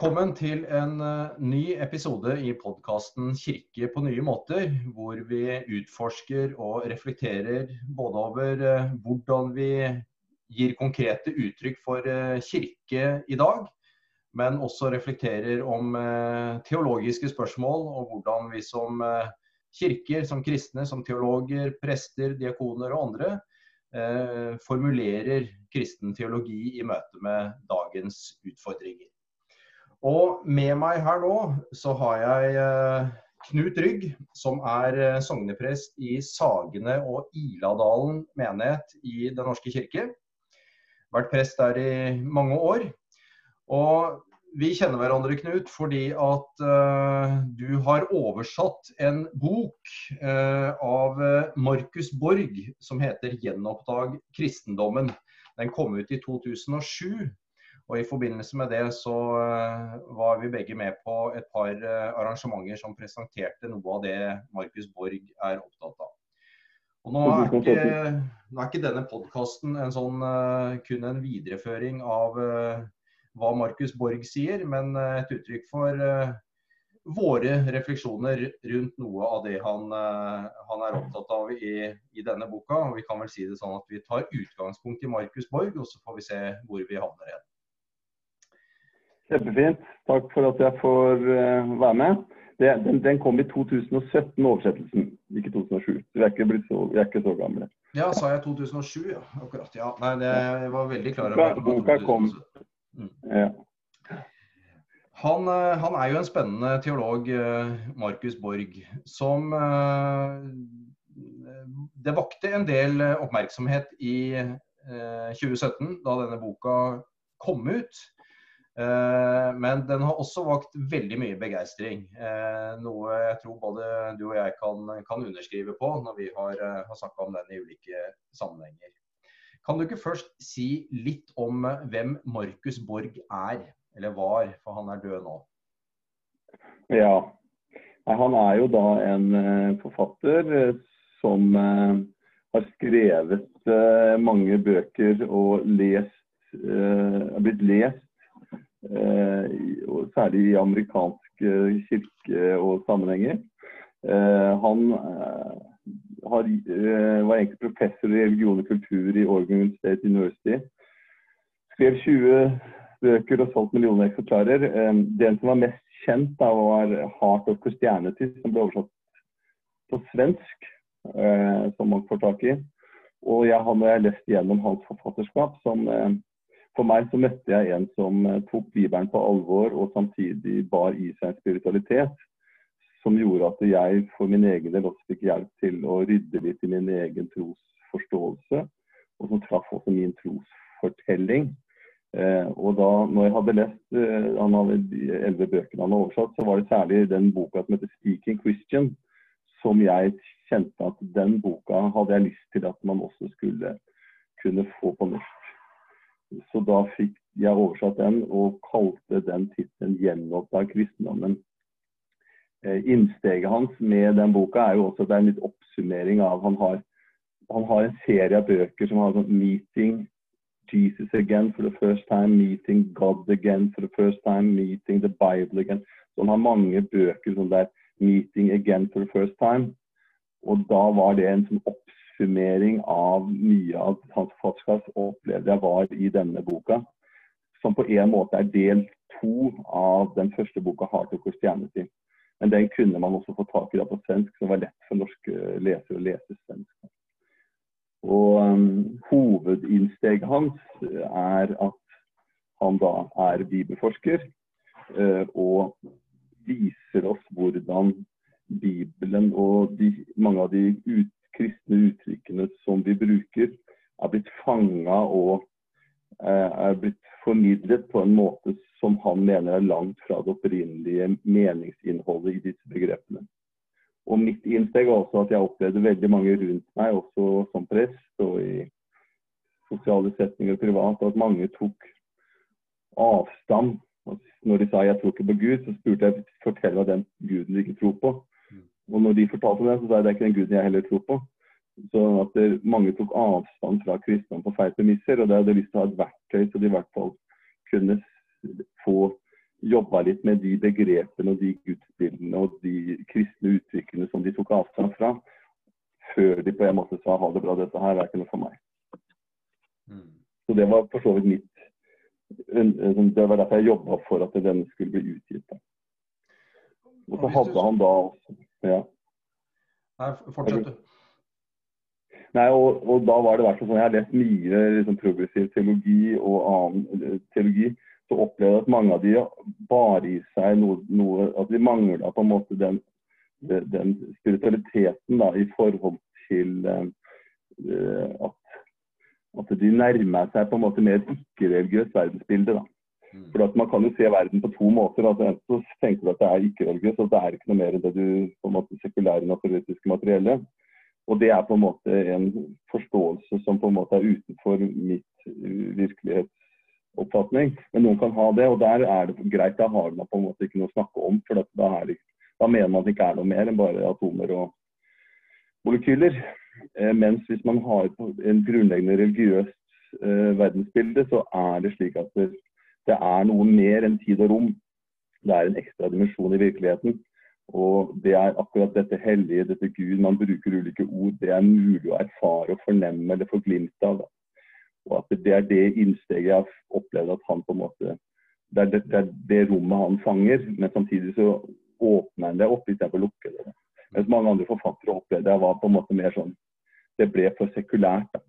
Velkommen til en uh, ny episode i podkasten 'Kirke på nye måter', hvor vi utforsker og reflekterer både over uh, hvordan vi gir konkrete uttrykk for uh, kirke i dag, men også reflekterer om teologiske spørsmål og hvordan vi som kirker, som kristne, som teologer, prester, diakoner og andre formulerer kristen teologi i møte med dagens utfordringer. Og med meg her nå så har jeg eh, Knut Rygg, som er eh, sogneprest i Sagene og Iladalen menighet i Den norske kirke. Vært prest der i mange år. Og vi kjenner hverandre, Knut, fordi at uh, du har oversatt en bok uh, av Markus Borg som heter 'Gjenoppdag kristendommen'. Den kom ut i 2007. Og I forbindelse med det så eh, var vi begge med på et par eh, arrangementer som presenterte noe av det Markus Borg er opptatt av. Og Nå er ikke, nå er ikke denne podkasten sånn, eh, kun en videreføring av hva Markus Borg sier, men et uttrykk for våre refleksjoner rundt noe av det han, han er opptatt av i, i, denne boka. Og Vi kan vel si det sånn at vi tar utgangspunkt i Markus Borg, og så får vi se hvor vi havner igjen. Kjempefint. Takk for at jeg får uh, være med. Det, den, den, kom i 2017, oversettelsen, ikke 2007. Vi er ikke, så, vi er ikke så gamle. Ja, sa jeg 2007? Ja, akkurat. Ja. Nei, det, jeg var veldig klar over at Boka kom. Mm. Ja. Han, eh, han, er jo en spennende teolog, eh, Markus Borg, som Det vakte en del oppmerksomhet i 2017, da denne boka kom ut. Eh, men den har også vakt veldig mye begeistring. Eh, noe jeg tror både du og jeg kan, kan underskrive på når vi har, eh, har snakka om den i ulike sammenhenger. Kan du ikke først si litt om hvem Markus Borg er, eller var, for han er død nå? Ja, han er jo da en forfatter som har skrevet mange bøker og lest, er blitt lest særlig i amerikansk kirke og sammenhenger. Eh, han eh, har, var egentlig professor i religion og kultur i Oregon State University. Skrev 20 bøker og solgt millioner eksemplarer. Den som var mest kjent, da, var 'Heart of Christianity', som ble oversatt på svensk, som man får tak i. Og jeg har lest gjennom hans forfatterskap, som for meg så møtte jeg en som eh, tok Bibelen på alvor og samtidig bar i seg en spiritualitet som gjorde at jeg for min egen del også fikk hjelp til å rydde litt i min egen trosforståelse, og som traff også min trosfortelling. Eh, og da når jeg hadde lest eh, han hadde de elleve bøkene han har oversatt, så var det særlig den boka som heter 'Speaking Christian', som jeg kjente at den boka hadde jeg lyst til at man også skulle kunne få på norsk. Så da fikk jeg oversatt den og kalte den tittelen 'Gjenoppdag kristendommen'. Eh, innsteget hans med den boka er jo også det er en litt oppsummering av Han har, han har en serie av bøker som har sånn 'Meeting Jesus again for the first time', 'Meeting God again for the first time', 'Meeting the Bible again'. Så han har mange bøker som det er 'Meeting again for the first time'. Og da var det en sånn oppsummering av mye av hans forfatterskap opplevde jeg var i denne boka. Som på en måte er del to av den første boka 'Heart of. Men den kunne man også få tak i da på svensk, så det var lett for norske lesere å lese svensk. Og um, Hovedinnsteget hans er at han da er bibelforsker uh, og viser oss hvordan Bibelen og de, mange av de ut, kristne uttrykkene som vi bruker, er blitt fanga og eh, er blitt formidlet på en måte som han mener er langt fra det opprinnelige meningsinnholdet i disse begrepene. Og mitt innsteg er også at jeg opplevde veldig mange rundt meg, også som prest og i sosiale setninger privat, at mange tok avstand. Når de sa 'jeg tror ikke på Gud', så spurte jeg fortell av den guden de ikke tror på. Og når de fortalte det, så sa jeg det er ikke den guden jeg heller tror på. Så at det, mange tok avstand fra kristendom på feil premisser. Og det hadde lyst til å ha et verktøy så de i hvert fall kunne få jobba litt med de begrepene og de gudsbildene og de kristne uttrykkene som de tok avstand fra, før de på en måte sa ha det bra, dette her er ikke noe for meg. Mm. Så det var for så vidt mitt Det var derfor jeg jobba for at denne skulle bli utgitt. Og så hadde han da ja. Nei, fortsett du. Nei, og, og, da var det hvert sånn Jeg har lest mye liksom, progressiv teologi og annen eh, teologi. Så opplevde jeg at mange av de bar i seg noe, noe At de mangla på en måte den, den spiritualiteten da, i forhold til uh, at, at de nærmer seg på en måte mer et ikke-religiøst verdensbilde. da. Mm. For at Man kan jo se verden på to måter. altså Enten så tenker du at det er ikke-religiøst, og det er ikke noe mer enn det du på en måte sekulære naturalistiske materielle. Og det er på en måte en forståelse som på en måte er utenfor mitt eh, virkelighetsoppfatning. Men noen kan ha det, og der er det greit. Da har man på en måte ikke noe å snakke om. For da, det, da, mener man at det ikke er noe mer enn bare atomer og molekyler. Eh, mens hvis man har en grunnleggende religiøst eh, verdensbilde, så er det slik at det, det er noe mer enn tid og rom. Det er en ekstra dimensjon i virkeligheten. Og det er akkurat dette hellige, dette Gud, man bruker ulike ord, det er mulig å erfare og fornemme eller få glimt av. Da. Og at det er det innsteget jeg har opplevd at han på en måte Det er det, det, er det rommet han fanger, men samtidig så åpner han det opp istedenfor å lukke det. Mens mange andre forfattere opplevde det var på en måte mer sånn Det ble for sekulært. Da.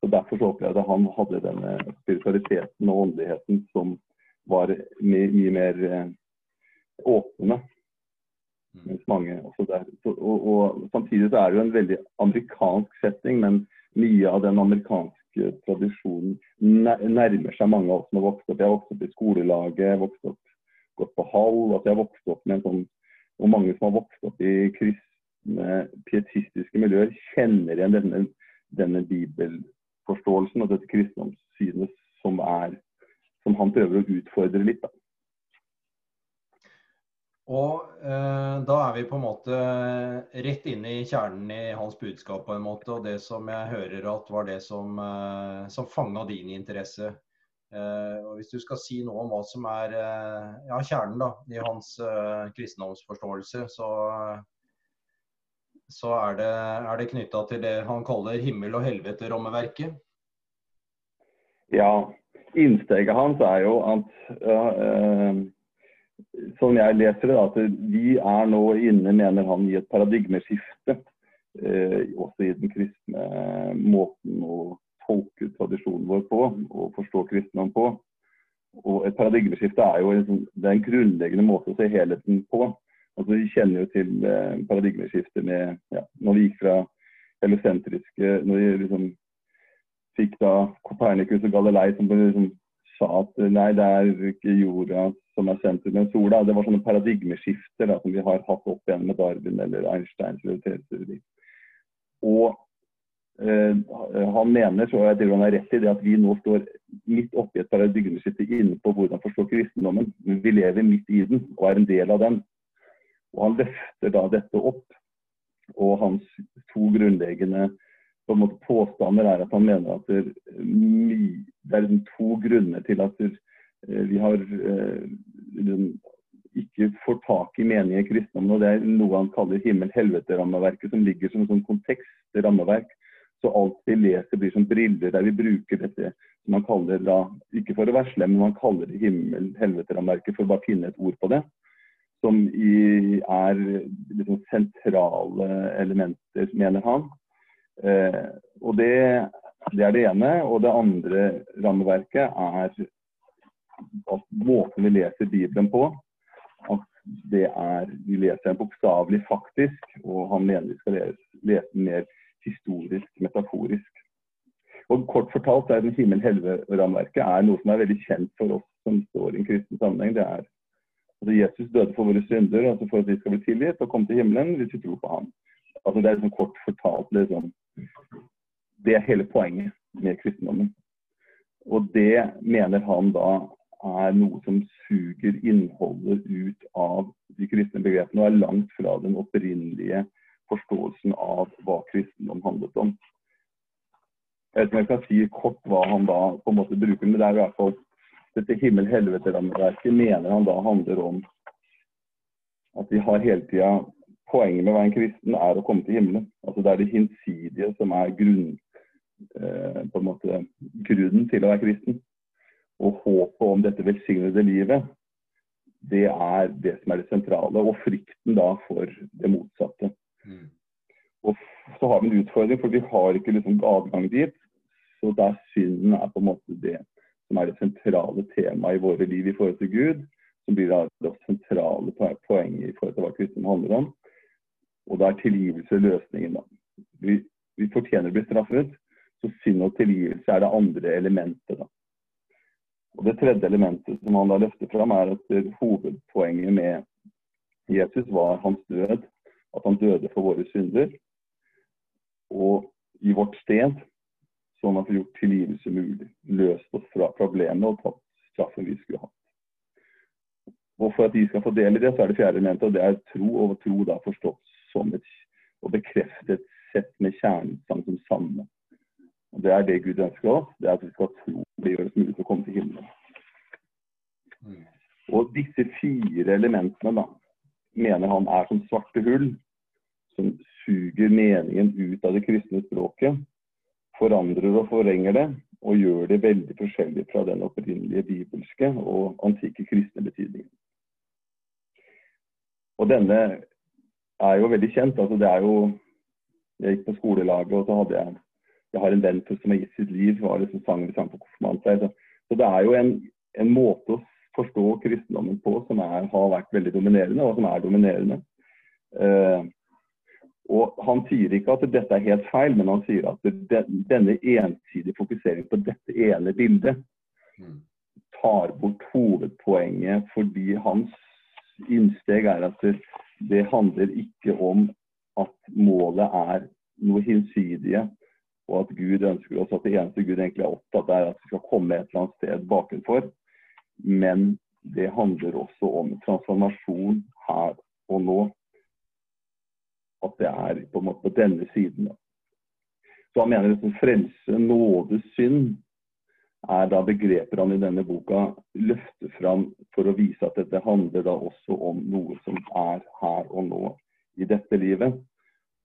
Så Derfor så opplevde jeg at han hadde denne spiritualiteten og åndeligheten som var mye, mye mer eh, åpne. Mm. Mens mange også der. Og, og, Samtidig så er det jo en veldig amerikansk setting, men mye av den amerikanske tradisjonen nærmer seg mange av oss som har vokst opp. Jeg har vokst opp i skolelaget, vokst opp, gått på hall. at jeg har vokst opp med en sånn, Og mange som har vokst opp i kristne, pietistiske miljøer, kjenner igjen denne, denne bibelforståelsen og dette kristendomssynet som, er, som han prøver å utfordre litt. da. Og eh, da er vi på en måte rett inne i kjernen i hans budskap på en måte, og det som jeg hører at var det som, eh, som fanga din interesse. Eh, og Hvis du skal si noe om hva som er eh, ja, kjernen da, i hans eh, kristendomsforståelse, så, så er det, er det knytta til det han kaller himmel- og helvete-rommeverket. Ja, innsteget hans er jo at ja, eh, som jeg leser det, at vi er nå inne, mener han, i et paradigmeskifte. Eh, også i den kristne måten å tolke tradisjonen vår på og forstå kristendom på. Og Et paradigmeskifte er jo en, det er en grunnleggende måte å se helheten på. Altså, vi kjenner jo til eh, paradigmeskiftet med ja, når vi gikk fra heliosentriske Når vi liksom fikk da Copernicus og Galilei som liksom sa at nei, det er ikke jorda som er sentrum, men sola. Det var sånne paradigmeskifter da, som vi har hatt opp igjen med Darwin eller Einsteins relativitetsteori. Og eh, han mener, så jeg tror han er rett i det, at vi nå står midt oppi et paradigmeskifte inne på hvordan forstå kristendommen. Vi lever midt i den og er en del av den. Og han løfter da dette opp. Og hans to grunnleggende på en måte påstander er at han mener at det, det er to grunner til at vi har eh, ikke får tak i meningen i kristendommen. og Det er noe han kaller himmel-helvete-rammeverket, som ligger som en sånn kontekst rammeverk. Så alt vi leser blir som briller, der vi bruker dette som man kaller da, ikke for å være slem, men man kaller det himmel-helvete-rammeverket for å bare finne et ord på det. Som i, er liksom sentrale elementer, mener han. Eh, og det, det, er det ene. Og det andre rammeverket er at måten vi leser Bibelen på, at det er Vi leser den bokstavelig faktisk, og han mener vi skal lese, den mer historisk, metaforisk. Og Kort fortalt er den himmel-helvete-rammeverket er noe som er veldig kjent for oss som står i en kristen sammenheng. Det er altså Jesus døde for våre synder, altså for at vi skal bli tilgitt og komme til himmelen hvis vi tror på ham. Altså Det er liksom kort fortalt liksom, det er hele poenget med kristendommen. Og det mener han da er noe som suger innholdet ut av de kristne begrepene, og er langt fra den opprinnelige forståelsen av hva kristendom handlet om. Jeg vet ikke om jeg kan si kort hva han da på en måte bruker, men det er i hvert fall dette himmel-helvete-rammeverket mener han da handler om at vi har hele tida Poenget med å være en kristen er å komme til himmelen. Altså Det er det hinsidige som er grunn, eh, på en måte, grunnen til å være kristen. Og håpet om dette velsignede livet, det er det som er det sentrale. Og frykten da for det motsatte. Mm. Og så har vi en utfordring, for vi har ikke liksom adgang dit. Så der synden er på en måte det som er det sentrale temaet i våre liv i forhold til Gud, som blir det sentrale poenget i forhold til hva kristen handler om. Og da er tilgivelse løsningen. da. Vi, vi fortjener å bli straffet, så synd og tilgivelse er det andre elementet. da. Og Det tredje elementet som han da løfter fram, er at hovedpoenget med Jesus var hans død. At han døde for våre synder. Og i vårt sted, sånn at vi har gjort tilgivelse mulig. Løst oss fra problemet og tatt straffen vi skulle hatt. Og For at de skal få del i det, så er det fjerde elementet, og det er tro. Og tro da forstått som et, og bekreftet sett med kjernen som samme. Og Det er det Gud ønsker oss. Det er at vi skal tro det gjøres mulig til å komme til himmelen. Mm. Og disse fire elementene da, mener han er som svarte hull som suger meningen ut av det kristne språket, forandrer og forenger det, og gjør det veldig forskjellig fra den opprinnelige bibelske og antikke kristne betydningen. Og denne er jo veldig kjent. altså det er jo Jeg gikk på skolelaget, og så hadde jeg jeg har en venn som har gitt sitt liv. var liksom sangen vi sang på konfirmantsleir. Så, så det er jo en, en, måte å forstå kristendommen på som er, har vært veldig dominerende, og som er dominerende. Uh, og Han sier ikke at dette er helt feil, men han sier at det, denne ensidige fokuseringen på dette ene bildet mm. tar bort hovedpoenget fordi hans innsteg er at det, det handler ikke om at målet er noe hinsidige, og at Gud ønsker oss at det eneste Gud egentlig er opptatt av, er at vi skal komme et eller annet sted bakenfor. Men det handler også om transformasjon her og nå. At det er på en måte på denne siden. Så han mener at frelse, nåde, synd er da begreper han i denne boka løfter fram for å vise at dette handler da også om noe som er her og nå i dette livet.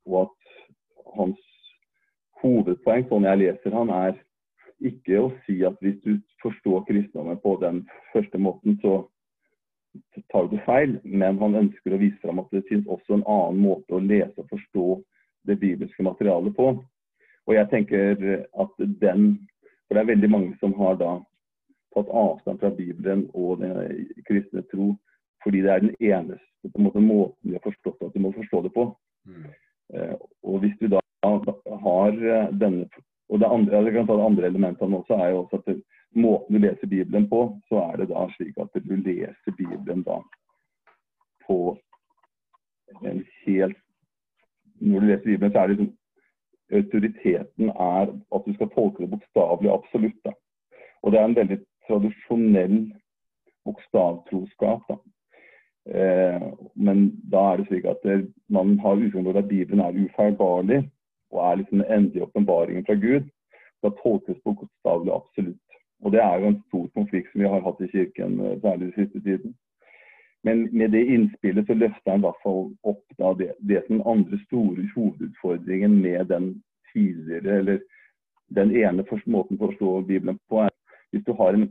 Og at hans hovedpoeng, sånn jeg leser han, er ikke å si at hvis du forstår kristendommen på den første måten, så tar du feil, men han ønsker å vise fram at det finnes også en annen måte å lese og forstå det bibelske materialet på. Og jeg tenker at den for det er veldig mange som har da tatt avstand fra Bibelen og den kristne tro fordi det er den eneste på en måte, måten de har forstått at de må forstå det på. Mm. Eh, og hvis du da har eh, denne og det andre, jeg kan ta det andre elementet også er jo også at det, måten du leser Bibelen på, så er det da slik at du leser Bibelen da på en helt Når du leser Bibelen, så er det liksom autoriteten er at du skal tolke det bokstavelig absolutt. Da. Og det er en veldig tradisjonell bokstavtroskap. Eh, men da er det slik at det, man har utgangspunkt at Bibelen er ufeilbarlig og er liksom den endelige åpenbaringen fra Gud. Skal tolkes bokstavelig absolutt. Og det er jo en stor konflikt som vi har hatt i kirken, eh, særlig den siste tiden. Men med det innspillet så løfter han i hvert fall opp da, det, det som den andre store hovedutfordringen med den tidligere, eller den ene måten å forstå Bibelen på, er hvis du har en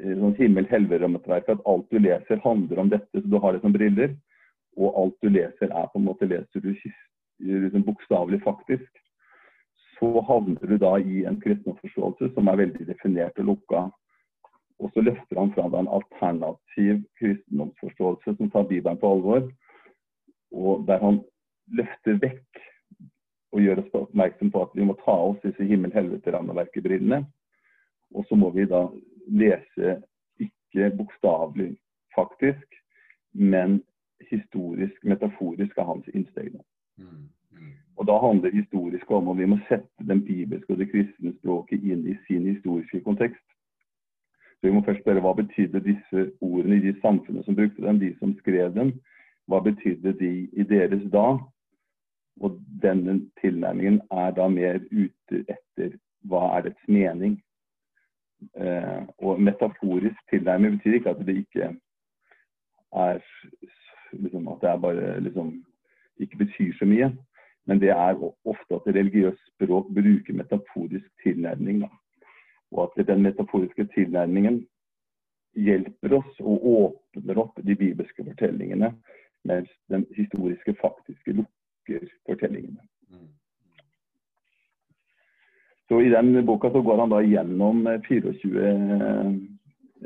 eh, sånn himmel-helvete-rammeverk, at alt du leser handler om dette, så du har det som briller, og alt du leser er på en måte leser du liksom bokstavelig faktisk, så havner du da i en kristenforståelse som er veldig definert og lukka og så løfter han fram en alternativ kristendomsforståelse som tar Bibelen på alvor. Og der han løfter vekk og gjør oss oppmerksom på at vi må ta av oss disse himmel-helvete-rammeverkebrillene. Og så må vi da lese ikke bokstavelig, faktisk, men historisk, metaforisk av hans innsteg. Mm, mm. Og da handler historisk om at vi må sette den bibelske og det kristne språket inn i sin historiske kontekst. Så vi må først spørre hva betydde disse ordene i de samfunnene som brukte dem, de som skrev dem. Hva betydde de i deres da? Og denne tilnærmingen er da mer ute etter hva er dets mening. Eh, og metaforisk tilnærming betyr ikke at det ikke er liksom, At det er bare liksom ikke betyr så mye. Men det er ofte at religiøst språk bruker metaforisk tilnærming. Da. Og at den metaforiske tilnærmingen hjelper oss og åpner opp de bibelske fortellingene, mens den historiske, faktiske lukker fortellingene. Mm. Så I den boka så går han da gjennom 24 eh,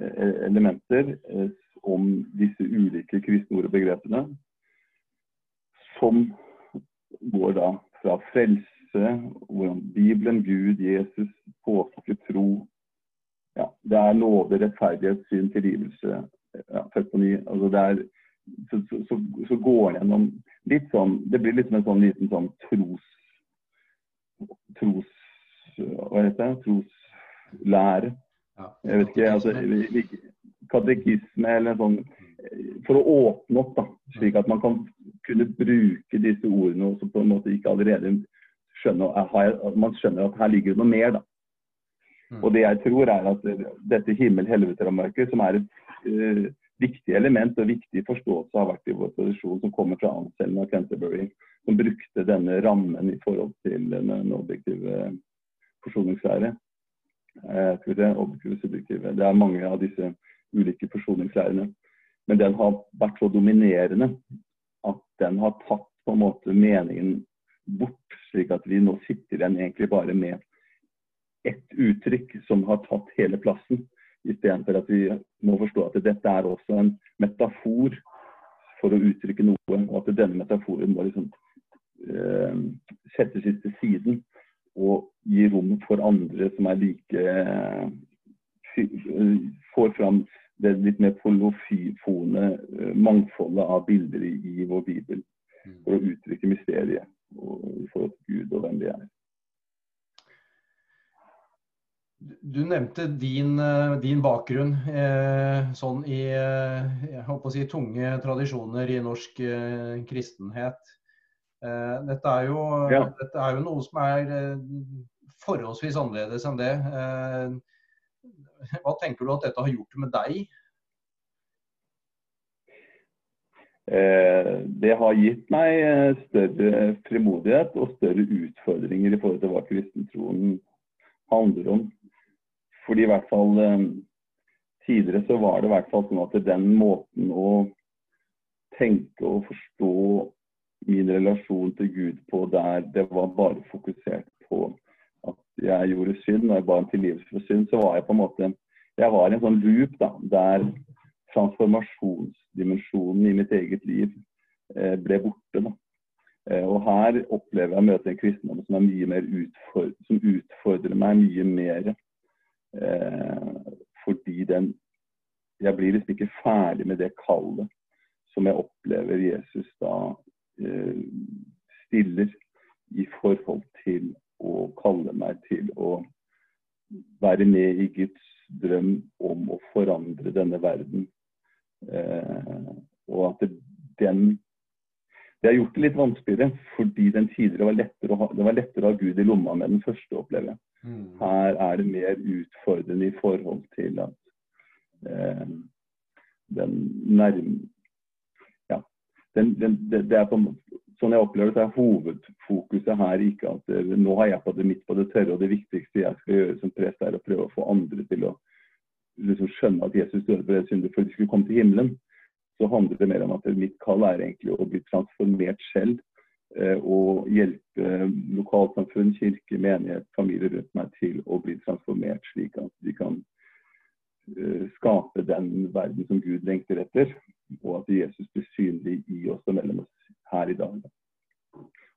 eh, elementer eh, om disse ulike kristne ord og begrepene, som går da fra frelse, hvordan Bibelen, Gud, Jesus, påske, tro, ja, det er nåde, rettferdighet, synd, tilgivelse. Ja, født på ny. Altså det er, så, så, så, går det gjennom litt sånn Det blir litt en sånn liten sånn tros... tros hva heter det? Troslære. Ja, jeg vet ikke, altså Katekisme eller sånn For å åpne opp, da. Slik at man kan kunne bruke disse ordene og så på en måte ikke allerede skjønner, man skjønner at her ligger det noe mer. da. Mm. Og det jeg tror er at dette himmel-helvete-rammeverket, som er et uh, viktig element og viktig forståelse, har vært i vår tradisjon, som kommer fra Anselm og Canterbury, som brukte denne rammen i forhold til den objektive forsoningslære. Uh, det, objektive, det er mange av disse ulike forsoningslærene. Men den har vært så dominerende at den har tatt på en måte meningen bort, slik at vi nå sitter igjen egentlig bare med ett uttrykk som har tatt hele plassen, istedenfor at vi må forstå at dette er også en metafor for å uttrykke noe, og at denne metaforen må liksom eh, settes ut til siden og gi rom for andre som er like eh, Får fram det litt mer polofone eh, mangfoldet av bilder i, vår bibel mm. for å uttrykke mysteriet i forhold til Gud og hvem vi er. Du nevnte din, eh, din bakgrunn eh, sånn i eh, jeg håper å si, tunge tradisjoner i norsk eh, kristenhet. Eh, dette, er jo, ja. dette, er jo, noe som er forholdsvis annerledes enn det. hva tenker du at dette har gjort med deg? Det har gitt meg større frimodighet og større utfordringer i forhold til hva kristentroen handler om. Fordi i hvert fall eh, tidligere så var det i hvert fall sånn at den måten å tenke og forstå min relasjon til Gud på der det var bare fokusert på jeg gjorde synd, og jeg ba om tilgivelse for synd, så var jeg på en måte Jeg var i en sånn loop da, der transformasjonsdimensjonen i mitt eget liv eh, ble borte. da. Eh, og her opplever jeg å møte en kristendom som, er mye mer utfordrer, som utfordrer meg mye mer Eh, fordi den Jeg blir liksom ikke ferdig med det kallet som jeg opplever Jesus da eh, stiller i forhold til å kalle meg til å være med i Guds drøm om å forandre denne verden. Eh, og at det, den Det har gjort det litt vanskeligere, fordi den tidligere var lettere å ha, det var lettere å ha Gud i lomma med den første, opplever jeg. Mm. Her er det mer utfordrende i forhold til at eh, den nærme Ja. Den, den, det, det, er på Sånn jeg opplever det, er hovedfokuset her ikke at det, nå har jeg på det midt på det tørre, og det viktigste jeg skal gjøre som prest, er å prøve å få andre til å liksom skjønne at Jesus døde for deres synder for de skulle komme til himmelen. Så handler det mer om at mitt kall er egentlig å bli transformert selv og eh, hjelpe lokalsamfunn, kirke, menighet, familie rundt meg til å bli transformert, slik at de kan eh, skape den verden som Gud lengter etter, og at Jesus blir synlig i oss og mellom oss her i dag.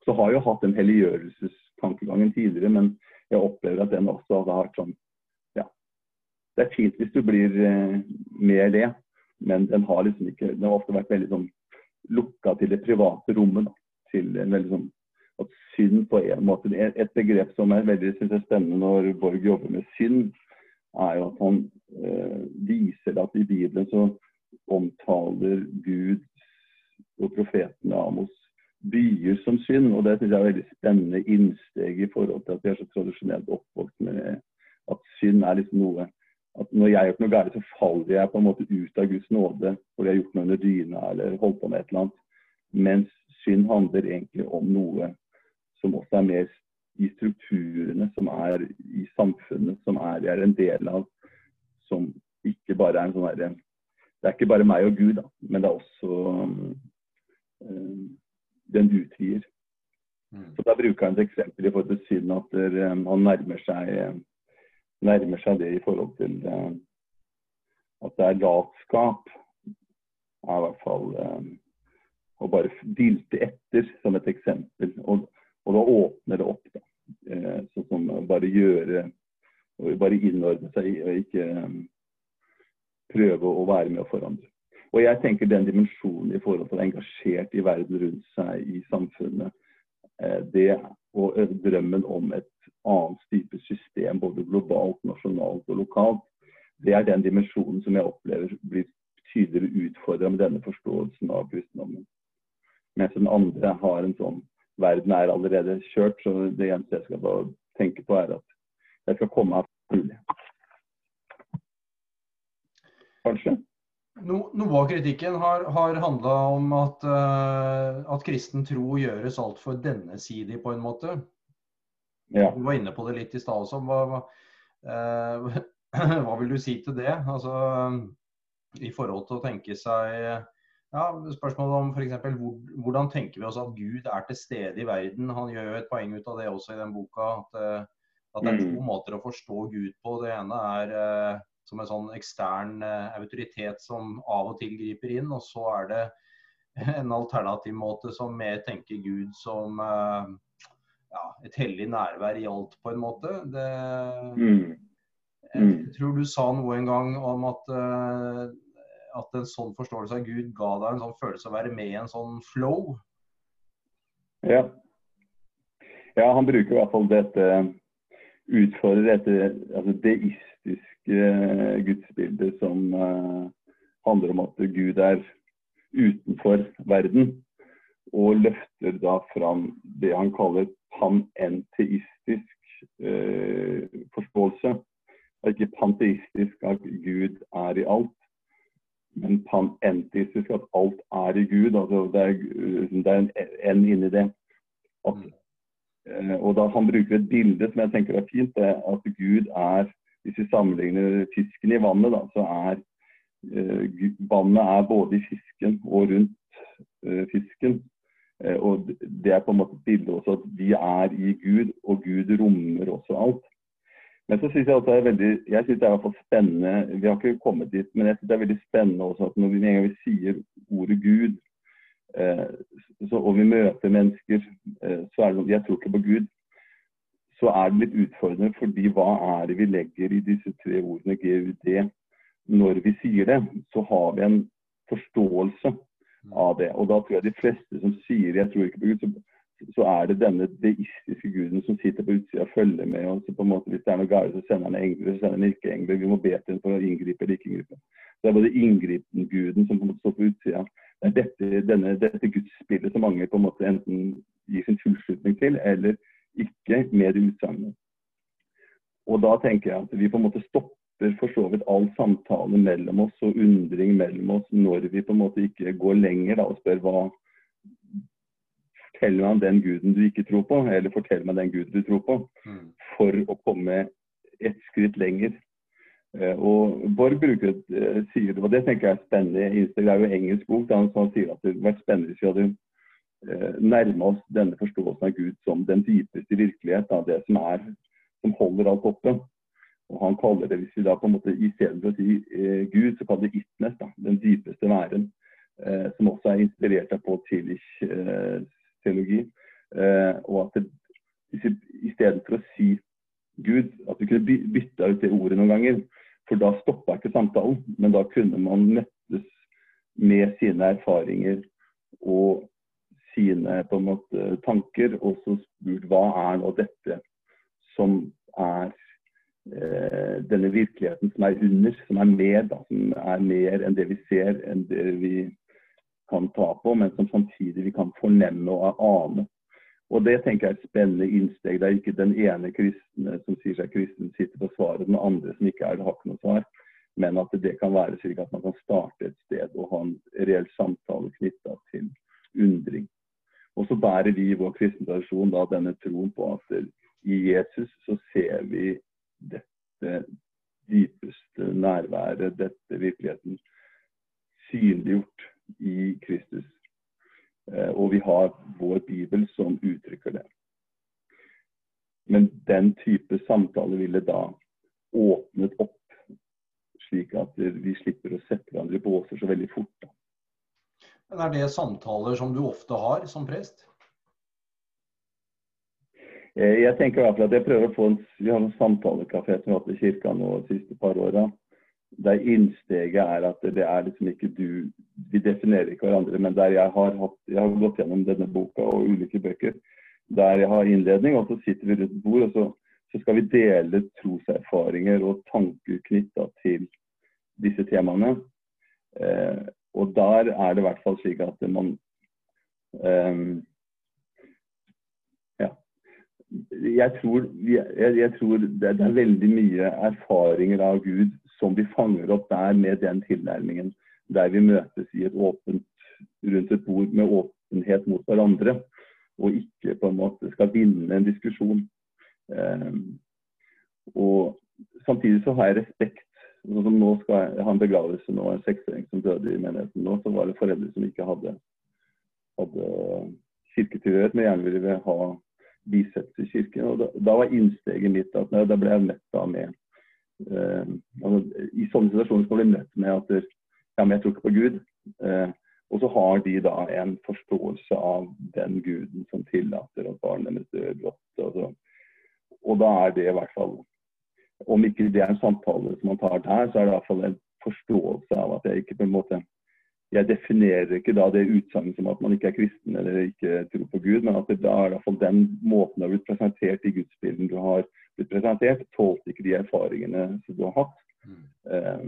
Så har jeg jo hatt den helliggjørelsestankegangen tidligere, men jeg opplever at den også har vært sånn Ja, det er fint hvis du blir med med det, men den har liksom ikke Den har ofte vært veldig sånn lukka til det private rommet. da til en veldig sånn at synd på en måte Et begrep som er veldig synes jeg, spennende når Borg jobber med synd, er jo at han øh, viser at i Bibelen så omtaler Gud og profeten Amos byer som synd. og Det synes jeg er veldig spennende innsteg i forhold til at vi er så tradisjonelt oppvokst med at synd er liksom noe at når jeg har gjort noe galt, så faller jeg på en måte ut av Guds nåde fordi jeg har gjort noe under dyna eller holdt på med et eller annet. Mens synd handler egentlig om noe som også er mer i strukturene, som er i samfunnet, som er, jeg er en del av. Som ikke bare er en sånn herre Det er ikke bare meg og Gud, da, men det er også den utvider. Mm. Så Da bruker han et eksempel i forhold til synd at der, um, han nærmer seg, nærmer seg, det i forhold til at det er latskap. er i hvert fall å bare dilte etter, som et eksempel. Og, og da åpner det opp. da. Eh, sånn som bare gjøre Bare innordne seg og ikke prøve å være med å forandre. Og jeg tenker den dimensjonen i forhold til å være engasjert i verden rundt seg, i samfunnet, Eh, det og eh, drømmen om et annet type system, både globalt, nasjonalt og lokalt, det er den dimensjonen som jeg opplever blir tydeligere utfordra med denne forståelsen av kristendommen. Mens den andre har en sånn Verden er allerede kjørt, så det eneste jeg skal bare tenke på, er at jeg skal komme meg mulig. Kanskje? No, noe av kritikken har, har handla om at, uh, at, kristen tro gjøres altfor dennesidig, på en måte. Ja. Du var inne på det litt i stad også. Hva, uh, hva, vil du si til det? Altså, I forhold til å tenke seg ja, Spørsmålet om f.eks. Hvor, hvordan tenker vi oss at Gud er til stede i verden? Han gjør jo et poeng ut av det også i den boka. At, uh, at det er to mm. måter å forstå Gud på. Det ene er som en sånn ekstern eh, autoritet som av og til griper inn. Og så er det en alternativ måte som mer tenker Gud som eh, ja, et hellig nærvær i alt, på en måte. Det, mm. Mm. Jeg tror du sa noe en gang om at, uh, at en sånn forståelse av Gud ga deg en sånn følelse av å være med i en sånn flow. Ja. ja, han bruker i hvert fall dette utfordrer dette altså deistisk uh, gudsbilde som uh, handler om at Gud er utenfor verden, og løfter da fram det han kaller panenteistisk uh, forståelse. Ikke panteistisk at Gud er i alt, men panenteistisk at alt er i Gud. altså Det er, det er en N inni det. At, og da Han bruker et bilde som jeg tenker er fint, det er at Gud er hvis vi sammenligner fisken i vannet, da, så er eh, vannet er både i fisken og rundt eh, fisken. Eh, og Det er på en måte et bilde også at vi er i Gud, og Gud rommer også alt. Men så syns jeg det er veldig jeg synes det er i hvert fall spennende Vi har ikke kommet dit, men jeg synes det er veldig spennende også at når vi, gang vi sier ordet Gud, eh, så, og vi møter mennesker, eh, så er det sånn Jeg tror ikke på Gud, så er det litt utfordrende. fordi hva er det vi legger i disse tre ordene GUD? Når vi sier det, så har vi en forståelse av det. Og da tror jeg de fleste som sier 'jeg tror ikke på Gud', så, så er det denne deistiske guden som sitter på utsida og følger med. og så på en måte Hvis det er noe galt, så sender han engler, så sender han ikke engler. Vi må be til ham for å inngripe eller ikke inngripe. Så det er både inngripen-guden som på en måte står på utsida. Det er dette, dette gudsspillet som mange på en måte enten gir sin tilslutning til, eller ikke med det utsagnet. Og da tenker jeg at vi på en måte stopper for så vidt all samtale mellom oss og undring mellom oss når vi på en måte ikke går lenger da, og spør hva Fortell meg om den guden du ikke tror på, eller fortell meg den guden du tror på. Mm. For å komme et skritt lenger. Uh, og Borg bruker uh, sier det, og det tenker jeg er spennende. Det er jo engelsk bok. Da han sier at det hadde vært spennende hvis vi hadde Eh, nærme oss denne forståelsen av Gud som den dypeste virkelighet, av det som, er, som holder alt oppe. Og Han kaller det, hvis vi da på en måte istedenfor å si eh, Gud, så kaller det itnes, da, den dypeste væren. Eh, som også er inspirert av Paul Tillich eh, teologi. Eh, og at det, istedenfor å si Gud, at vi kunne bytta ut det ordet noen ganger. For da stoppa ikke samtalen, men da kunne man møttes med sine erfaringer og sine på en måte, tanker, og så spurt hva er nå dette som er eh, denne virkeligheten som er under, som er mer, da, som er mer enn det vi ser, enn det vi kan ta på, men som samtidig vi kan fornemme og ane. Og Det tenker jeg er et spennende innsteg. Det er ikke den ene kristne som sier seg kristen, sitter på svaret, den andre som ikke er det, har ikke noe svar. men at det kan være slik at man kan starte et sted og ha en reell samtale knytta til undring. Og så bærer vi i vår kristne tradisjon denne troen på at i Jesus så ser vi dette dypeste nærværet, dette virkeligheten, synliggjort i Kristus. Eh, og vi har vår bibel som uttrykker det. Men den type samtale ville da åpnet opp slik at vi slipper å sette hverandre i båser så veldig fort. Da. Men Er det samtaler som du ofte har som prest? Eh, jeg tenker i hvert fall at jeg prøver å få en, Vi har en samtalekafé som vi har hatt i kirka nå de siste par åra. Der innsteget er at det er liksom ikke du Vi definerer ikke hverandre, men der jeg har, hatt, jeg har gått gjennom denne boka og ulike bøker, der jeg har innledning, og så sitter vi rundt bord, og så, så skal vi dele troserfaringer og tanker knytta til disse temaene. Eh, og der er det i hvert fall slik at man um, Ja. Jeg tror, jeg, jeg tror det, det, er veldig mye erfaringer av Gud som vi fanger opp der med den tilnærmingen. Der vi møtes et åpent, rundt et bord med åpenhet mot hverandre. Og ikke på en måte skal vinne en diskusjon. Um, og samtidig så har jeg respekt Nå skal jeg ha en begravelse nå, en seksåring som døde i menigheten nå, så var det foreldre som ikke hadde, hadde kirketilhørighet, men gjerne ville ha bisettelse i kirken. Og da, da, var innsteget mitt at da ble jeg møtt da med eh, altså, I sånne situasjoner skal bli møtt med at ja, men jeg tror ikke på Gud. Eh, og så har de da en forståelse av den guden som tillater at barnet deres dør brått. Og, og da er det i hvert fall om ikke det er en samtale som man tar der, så er det i hvert fall en forståelse av at jeg ikke på en måte jeg definerer ikke da det utsagnet som at man ikke er kristen eller ikke tror på Gud, men at det da er i hvert fall den måten du har blitt presentert i gudsbilden du har blitt presentert, tålte ikke de erfaringene som du har hatt. Mm. Eh,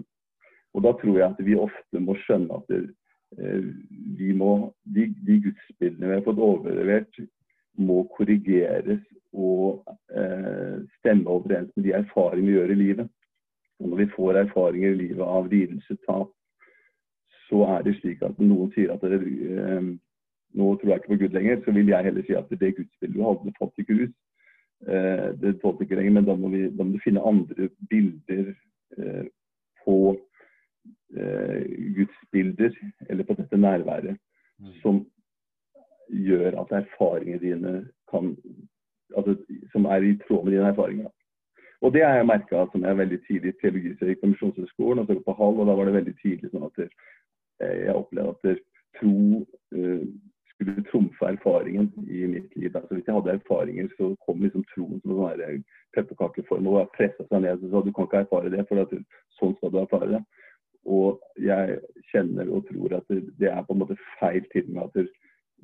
og da tror jeg at vi ofte må skjønne at det, eh, vi må, de, de gudsbildene vi har fått overlevert, må korrigeres og eh, stemme overens med de erfaringene vi gjør i livet. Og når vi får erfaringer i livet av lidelse, tap, så er det slik at noen sier at det, eh, nå tror jeg ikke på Gud lenger, så vil jeg heller si at det gudsbildet du hadde, falt ikke ut. Eh, det tålte ikke lenger, men da må, vi, da må du finne andre bilder eh, på eh, gudsbilder, eller på dette nærværet, mm. som gjør at erfaringene dine kan altså, som er i tråd med dine erfaringer. Og det har jeg merka som jeg veldig tidlig teologi så jeg gikk på Misjonshøgskolen og så på Hall, og da var det veldig tidlig sånn at eh, jeg opplevde at tro uh, skulle trumfe erfaringen i mitt liv. Altså, hvis jeg hadde erfaringer, så kom liksom troen som en sånn pepperkakeform og pressa seg ned. Så du kan ikke erfare det, for sånn skal du erfare det. Og jeg kjenner og tror at det er på en måte feil til med at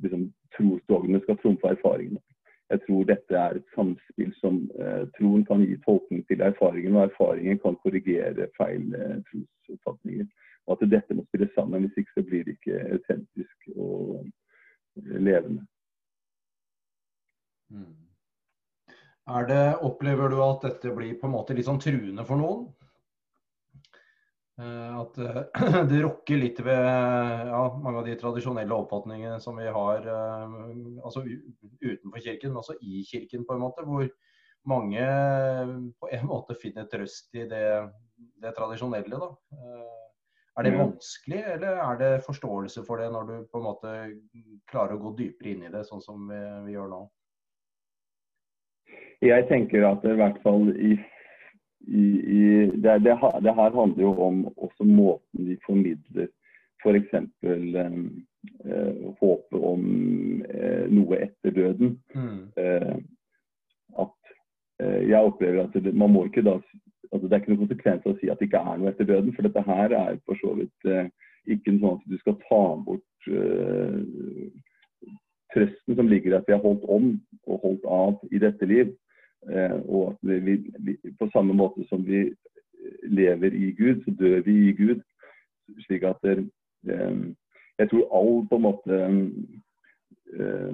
liksom, trosdogmene skal trumfe erfaringene jeg tror dette er et samspill som eh, troen kan gi tolkning til erfaringen, og erfaringen kan korrigere feil eh, trosoppfatninger. Og at dette må spille sammen, hvis ikke så blir det ikke autentisk og eh, levende. Mm. Det, opplever du at dette blir på en måte litt sånn truende for noen? Eh, at eh, det rokker litt ved ja, mange av de tradisjonelle oppfatningene som vi har eh, altså utenfor kirken, men også i kirken, på en måte. Hvor mange på en måte finner trøst i det, det tradisjonelle. Da. Er det vanskelig, eller er det forståelse for det når du på en måte klarer å gå dypere inn i det, sånn som vi, vi gjør nå? Jeg tenker at i hvert fall i i, i, det, det, det, her handler jo om også måten de formidler f.eks. For eh, eh, håpet om eh, noe etter døden. Mm. Eh, at eh, jeg opplever at det, man må ikke da altså Det er ikke noen konsekvens å si at det ikke er noe etter døden. For dette her er for så vidt eh, ikke sånn at du skal ta bort eh, trøsten som ligger i at vi har holdt om og holdt av i dette liv. Eh, og at vi, vi, på samme måte som vi lever i Gud, så dør vi i Gud. Slik at det, eh, jeg tror all på en måte eh,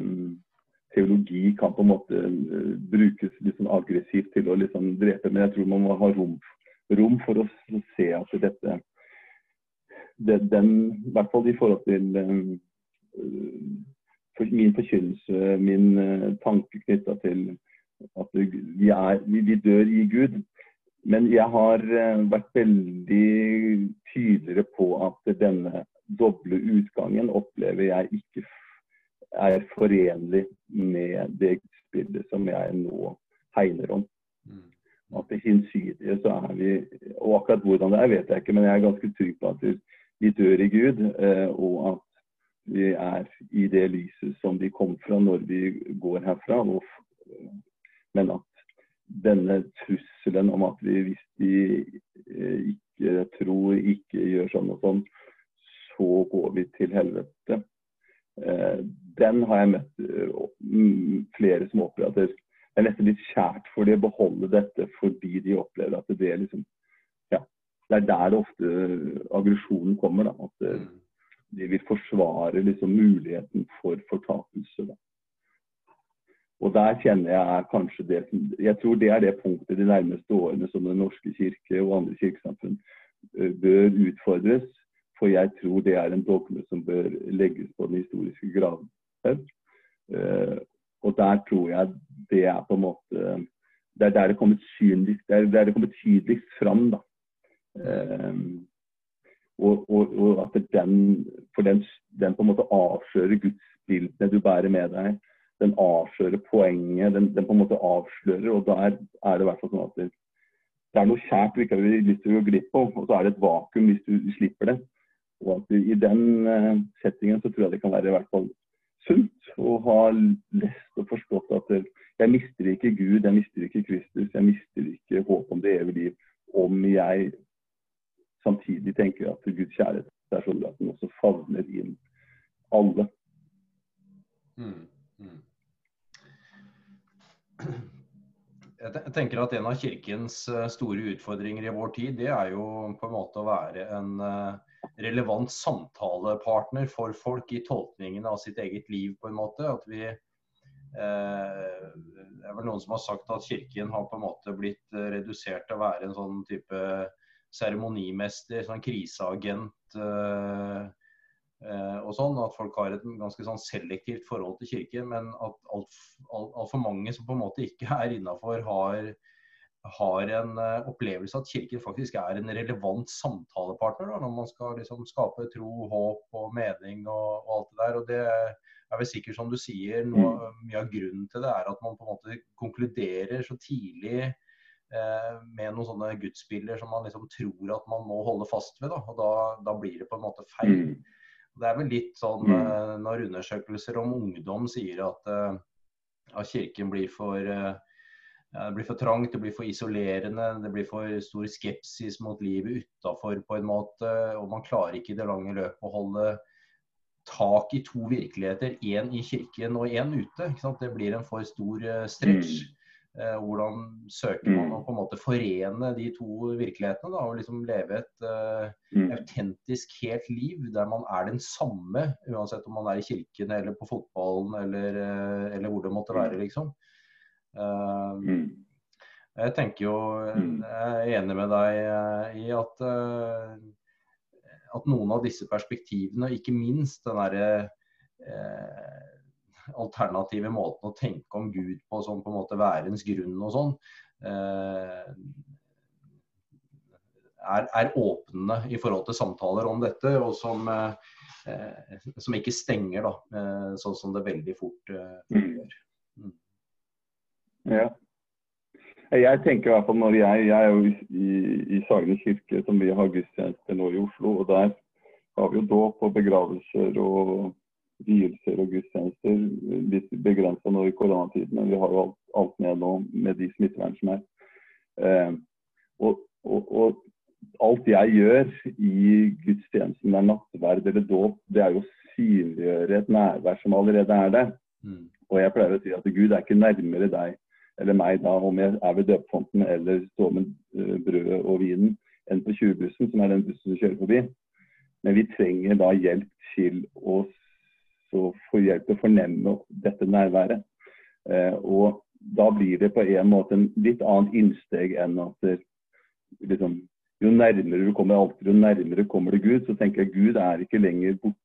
teologi kan på en måte brukes litt sånn aggressivt til å liksom drepe, men jeg tror man må ha rom, rom for å se at dette det, den, I hvert fall i forhold til for min forkynnelse, min tanke knytta til at vi, er, vi, dør i Gud. Men jeg har uh, vært veldig tydeligere på at denne doble utgangen opplever jeg ikke er forenlig med det gudsbildet som jeg nå hegner om. Mm. At det hinsidige så er vi Og akkurat hvordan det er, vet jeg ikke, men jeg er ganske trygg på at vi dør i Gud, eh, og at vi er i det lyset som vi kom fra når vi går herfra. Men at denne trusselen om at vi, hvis vi eh, ikke tror, ikke gjør sånn og sånn, så går vi til helvete. Eh, den har jeg møtt flere som opplever at det er nesten litt kjært for dem å beholde dette fordi de opplever at det er liksom ja, Det er der det ofte aggresjonen kommer. da, At eh, mm. de vil forsvare liksom muligheten for fortapelse. da. Og der kjenner jeg kanskje det Jeg tror det er det punktet de nærmeste årene som Den norske kirke og andre kirkesamfunn eh, bør utfordres. For jeg tror det er en dogme som bør legges på den historiske gravhaug. Uh, og der tror jeg det er på en måte Det er der det kommer synligst, det er der det kommer tydeligst fram. da. Um, og, og, og, at den, for den, den, på en måte avslører gudsbildene du bærer med deg. Den avslører poenget, den, den, på en måte avslører. Og da er, det i hvert fall sånn at det, det er noe kjært du ikke har lyst til å gå glipp av, og så er det et vakuum hvis du slipper det. Og at I den uh, settingen så tror jeg det kan være i hvert fall sunt å ha lest og forstått at jeg mister ikke Gud, jeg mister ikke Kristus, jeg mister ikke håp om det evige liv om jeg samtidig tenker at Guds kjærlighet er sånn at den også favner inn alle. Mm, mm. Jeg tenker at En av kirkens eh, store utfordringer i vår tid, det er jo på en måte å være en uh, relevant samtalepartner for folk i tolkningen av sitt eget liv, på en måte. At vi eh, Det er vel noen som har sagt at Kirken har på en måte blitt eh, redusert til å være en sånn type seremonimester, sånn kriseagent eh, eh, og sånn. At folk har et ganske sånn selektivt forhold til Kirken. Men at altfor alt, alt mange som på en måte ikke er innafor, har har en uh, opplevelse at Kirken faktisk er en relevant samtalepartner da, når man skal liksom, skape tro, håp og mening og, og, alt det der. og det er vel sikkert som du sier, noe, mm. Mye av grunnen til det er at man på en måte konkluderer så tidlig uh, med noen sånne gudsbilder som man liksom tror at man må holde fast ved. Da, og da, da blir det på en måte feil. Mm. Det er vel litt sånn mm. når undersøkelser om ungdom sier at, at Kirken blir for det blir for trangt, det blir for isolerende, det blir for stor skepsis mot livet utafor på en måte. Og man klarer ikke i det lange løpet å holde tak i to virkeligheter, én i kirken og én ute. Det blir en for stor eh, stretch. Mm. Eh, hvordan søker man mm. å på en måte forene de to virkelighetene da, og liksom leve et uh, autentisk helt liv der man er den samme, uansett om man er i kirken eller på fotballen eller, uh, eller hvor det måtte være. liksom. Ehm, mm. Jeg tenker jo, mm. jeg er enig med deg eh, i at, eh, at noen av disse perspektivene, og ikke minst den derre eh, alternative måten å tenke om Gud på, som på en måte værens grunn og sånn, eh, er, er, åpne i forhold til samtaler om dette, og som, eh, som ikke stenger, da, sånn som det veldig fort eh, mm. gjør. Mm. Ja. Jeg tenker i hvert fall når jeg, jeg er jo i, i Sagene kirke, som vi har gudstjeneste nå i Oslo. og Der har vi jo dåp og begravelser og vielser og gudstjenester. Litt begrensa nå i koronatiden, men vi har jo alt, alt med nå med de smittevern som er. Eh, og, og, og, alt jeg gjør i gudstjenesten, er nattverd eller dåp, det er jo å synliggjøre et nærvær som allerede er der. Mm. Og jeg pleier å si at Gud er ikke nærmere deg eller meg da, om jeg er ved døpefonten eller står med uh, brødet og vinen, enn på 20-bussen, som er den bussen du kjører forbi. Men vi trenger da hjelp til å få hjelp til å fornemme dette nærværet. Uh, og da blir det på en måte en litt annet innsteg enn at det, liksom, jo nærmere du kommer alltid, jo nærmere kommer du Gud, så tenker jeg Gud er ikke lenger borte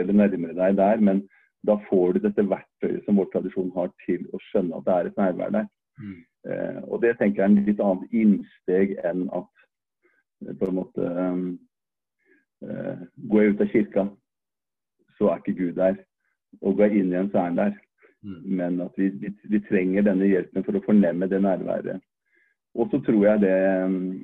eller nærmere deg der, men da får du dette verktøyet som vår tradisjon har til å skjønne at det er et nærvær der. Mm. Eh, og det tenker jeg er en litt annet innsteg enn at eh, på en måte um, uh, Går jeg ut av kirka, så er ikke Gud der. Og går jeg inn igjen, så er han der. Mm. Men at vi, vi, vi, trenger denne hjelpen for å fornemme det nærværet. Og så tror jeg det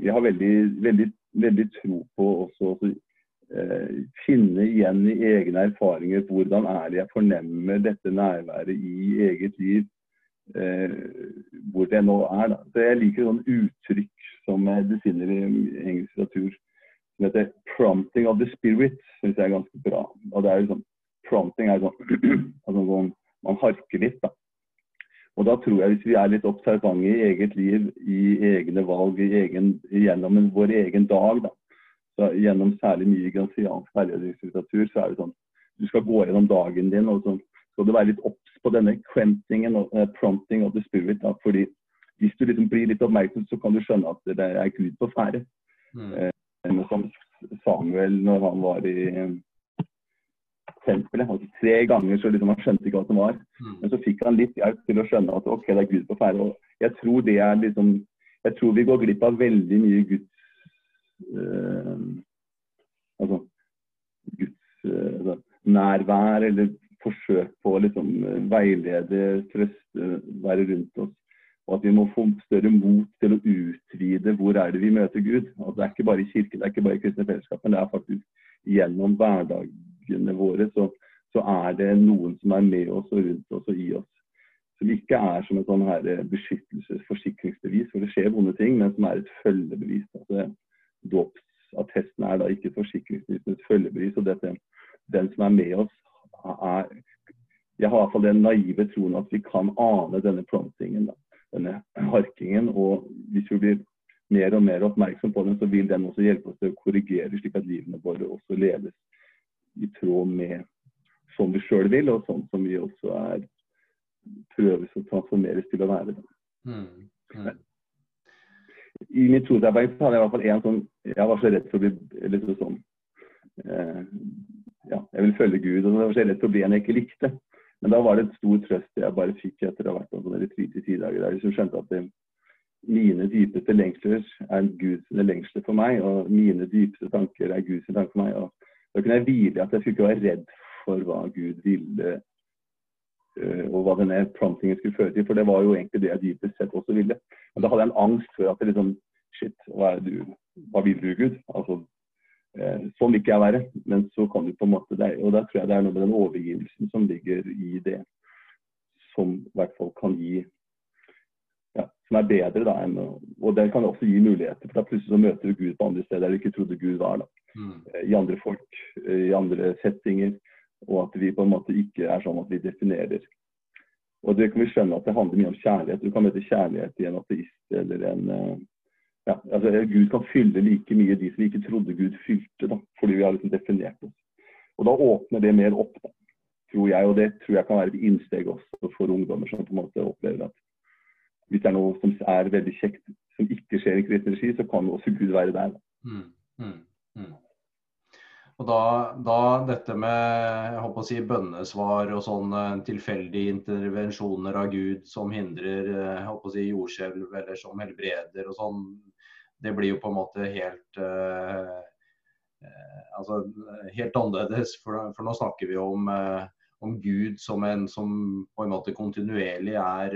Jeg har veldig, veldig, veldig tro på også å eh, finne igjen i egne erfaringer hvordan er det jeg fornemmer dette nærværet i eget liv. Eh, hvor det nå er. Da. Så Jeg liker sånn uttrykk som du finner i engelsk litteratur heter 'prompting of the spirit'. synes jeg er ganske bra. Og det er liksom, Prompting er sånn, altså sånn man harker litt. da. Og da tror jeg hvis vi er litt observante i eget liv, i egne valg, i egen, gjennom en, vår egen dag, da, så gjennom særlig mye gransiansk veiledningslitteratur, så er det sånn du skal gå gjennom dagen din, og så skal du være litt obs på denne quentingen og uh, prompting of the spirit. Da, fordi hvis du liksom blir litt oppmerksom, så kan du skjønne at det er Gud på ferde. Mm. Uh, som Samuel når han var i tempelet. Altså, tre ganger så liksom han skjønte ikke hva som var. Mm. Men så fikk han litt hjelp til å skjønne at ok, det er Gud på ferde. Og jeg tror det er liksom Jeg tror vi går glipp av veldig mye Guds øh, Altså Guds øh, nærvær eller forsøk på å liksom veilede, trøste, være rundt oss. Og at vi må få større mot til å utvide hvor er det vi møter Gud. Og det er ikke bare i kirken, det er ikke bare i kristne fellesskap, men det er faktisk gjennom hverdagene våre, så, så, er det noen som er med oss og rundt oss og i oss. Som ikke er som et sånn her eh, beskyttelsesforsikringsbevis, for det skjer vonde ting, men som er et følgebevis. Altså, Dåpsattesten er da ikke et forsikringsbevis, men et følgebevis. og dette, Den som er med oss, er Jeg har iallfall den naive troen at vi kan ane denne promptingen, da, denne harkingen. Og hvis vi blir mer og mer oppmerksom på den, så vil den også hjelpe oss til å korrigere, slik at livene våre også leves i tråd med sånn vi sjøl vil, og sånn som vi også er prøves å transformeres til å være. Mm. Mm. I mitt trosarbeid hadde jeg i hvert fall en sånn Jeg var så redd for å bli litt sånn eh, Ja, jeg ville følge Gud, og jeg var så redd for å bli en jeg ikke likte. Men da var det et stor trøst jeg bare fikk etter å ha vært på i ti dager. Jeg skjønte at det, mine dypeste lengsler er Guds lengsler for meg, og mine dypeste tanker er Guds tanker for meg. og da kunne jeg hvile at jeg skulle ikke være redd for hva Gud ville, uh, og hva denne promptingen skulle føre til. For det var jo egentlig det jeg dypest sett også ville. Men da hadde jeg en angst for at det liksom Shit, hva, er du, hva vil du, Gud? Altså, sånn vil ikke jeg være. Men så kan du på en måte det, Og da tror jeg det er noe med den overgivelsen som ligger i det, som i hvert fall kan gi ja, som er bedre da enn Og det kan også gi muligheter. For da plutselig så møter du Gud på andre steder der du ikke trodde Gud var. da. Mm. i andre folk, i andre settinger. Og at vi på en måte ikke er sånn at vi definerer. Og det kan vi skjønne at det handler mye om kjærlighet. Du kan møte kjærlighet i en ateist eller en eh, ja, altså Gud kan fylle like mye de som vi ikke trodde Gud fylte, da, fordi vi har liksom definert oss. Og Da åpner det mer opp, da, tror jeg. Og det tror jeg kan være et innsteg også for ungdommer som på en måte opplever at hvis det er noe som er veldig kjekt, som ikke skjer i kristen regi, så kan også Gud være der. Mm. Mm. Mm. Og da, da, dette med jeg håper å si, bønnesvar og sånne tilfeldige intervensjoner av Gud som hindrer jeg håper å si, jordskjelv eller som helbreder og sånn, det blir jo på en måte helt eh, eh altså, helt annerledes. For, for, nå snakker vi om eh, om Gud som en som på en måte kontinuerlig er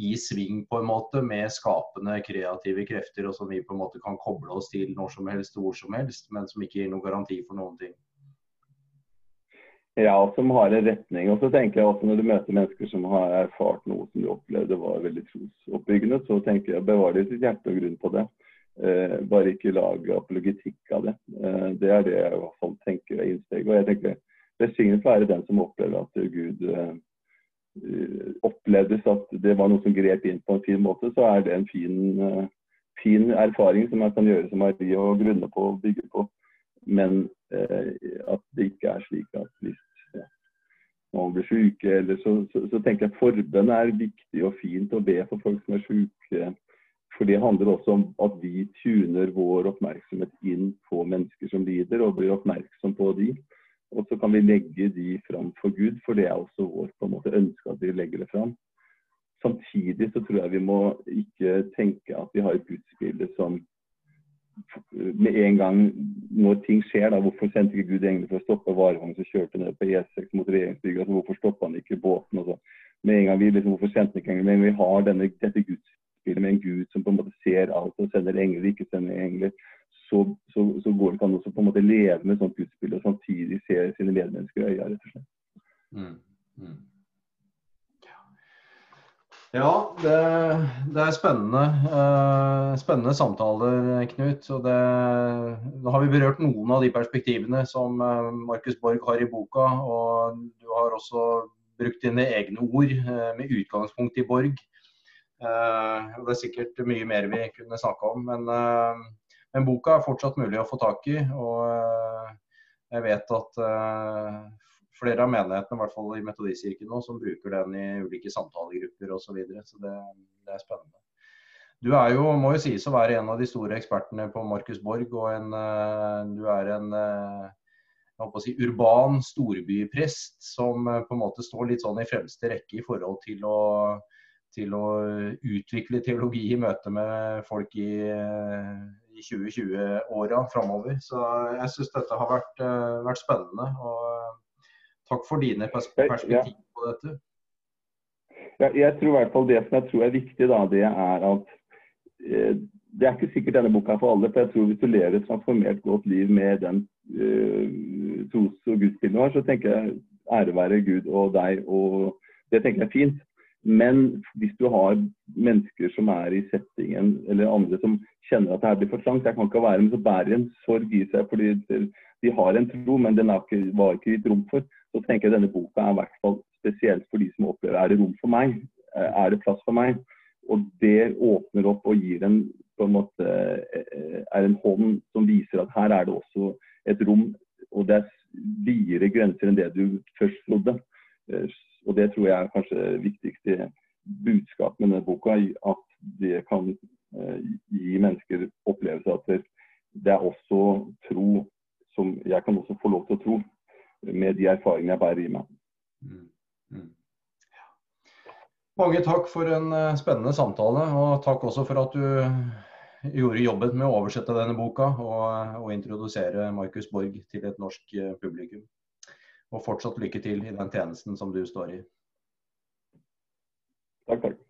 i sving på en måte med skapende, kreative krefter, og som vi på en måte kan koble oss til når som helst og hvor som helst, men som ikke gir noen garanti for noen ting. Ja, som har en retning. Og så tenker jeg også Når du møter mennesker som har erfart noe som du opplevde var veldig trosoppbyggende, så tenker jeg bevare ditt hjerte og grunn på det. Eh, bare ikke lag apologetikk av det. Eh, det er det jeg i hvert fall tenker er innsteget. Og jeg tenker Velsignet være den som opplever at Gud eh, opplevdes at det var noe som grep inn på en fin måte, så er det en fin, uh, fin erfaring som jeg kan gjøre som Marie og grunne på og bygge på. Men uh, at det ikke er slik at hvis noen blir syke, eller så, så, så, tenker jeg forbønn er viktig og fint å be for folk som er syke. For det handler også om at vi tuner vår oppmerksomhet inn på mennesker som lider, og blir oppmerksom på de. Og så kan vi legge de fram for Gud, for det er også vårt på en måte ønske at vi legger det fram. Samtidig så tror jeg vi må ikke tenke at vi har et gudsbilde som med en gang når ting skjer, da, hvorfor sendte ikke Gud engler for å stoppe varevognen som kjørte ned på E6 mot regjeringsbygget? Altså, hvorfor stoppa han ikke båten? Og så. Med en gang vi liksom, Hvorfor sendte ikke engler? Men vi har denne, dette gudsbildet med en Gud som på en måte ser alt og sender engler, ikke sender engler. Så, så, så går det an å på en måte leve med sånt gudsbilde og samtidig se sine medmennesker i øya, rett og slett. Mm. Mm. Ja, det, det er spennende, uh, spennende samtaler, Knut. Og det, nå har vi berørt noen av de perspektivene som uh, Markus Borg har i boka. Og du har også brukt dine egne ord uh, med utgangspunkt i Borg. Og det er sikkert mye mer vi kunne snakke om. Men, men boka er fortsatt mulig å få tak i. Og jeg vet at flere av menighetene, i hvert fall i Metodistkirken nå, som bruker den i ulike samtalegrupper osv. Så, videre. så det, det, er spennende. Du er jo, må jo sies å være en av de store ekspertene på Markus Borg, og en, eh, du er en eh, jeg håper å si, urban storbyprest som eh, på en måte står litt sånn i fremste rekke i forhold til å, til å utvikle teologi i møte med folk i, i 2020-åra framover. Så jeg syns dette har vært, vært spennende. og Takk for dine perspektiv på dette. Ja, jeg tror i hvert fall Det som jeg tror er viktig, da, det er at eh, det er ikke sikkert denne boka er for alle. for jeg tror Hvis du lever et transformert godt liv med den eh, tros- og gudsbildet du har, så tenker jeg ære være Gud og deg. og Det tenker jeg er fint. Men hvis du har mennesker som er i settingen, eller andre som kjenner at det her blir for trangt, jeg kan ikke være med, så bærer en sorg i seg fordi de har en tro, men den ikke, var ikke gitt rom for så tenker jeg denne boka er i hvert fall spesielt for de som opplever er det rom for meg, eh, er det plass for meg. Og det åpner opp og gir en på en måte eh, er en hånd som viser at her er det også et rom, og det er videre grenser enn det du først trodde. Eh, og det tror jeg er kanskje det viktigste budskap med denne boka, at det kan gi mennesker opplevelse at det er også tro som jeg kan også få lov til å tro med de erfaringene jeg bærer i meg. Mm. Mm. Mange takk for en eh, spennende samtale, og takk også for at du gjorde jobben med å oversette denne boka og, og introdusere Markus Borg til et norsk eh, publikum. Og fortsatt lykke til i den tjenesten som du står i. Takk, takk.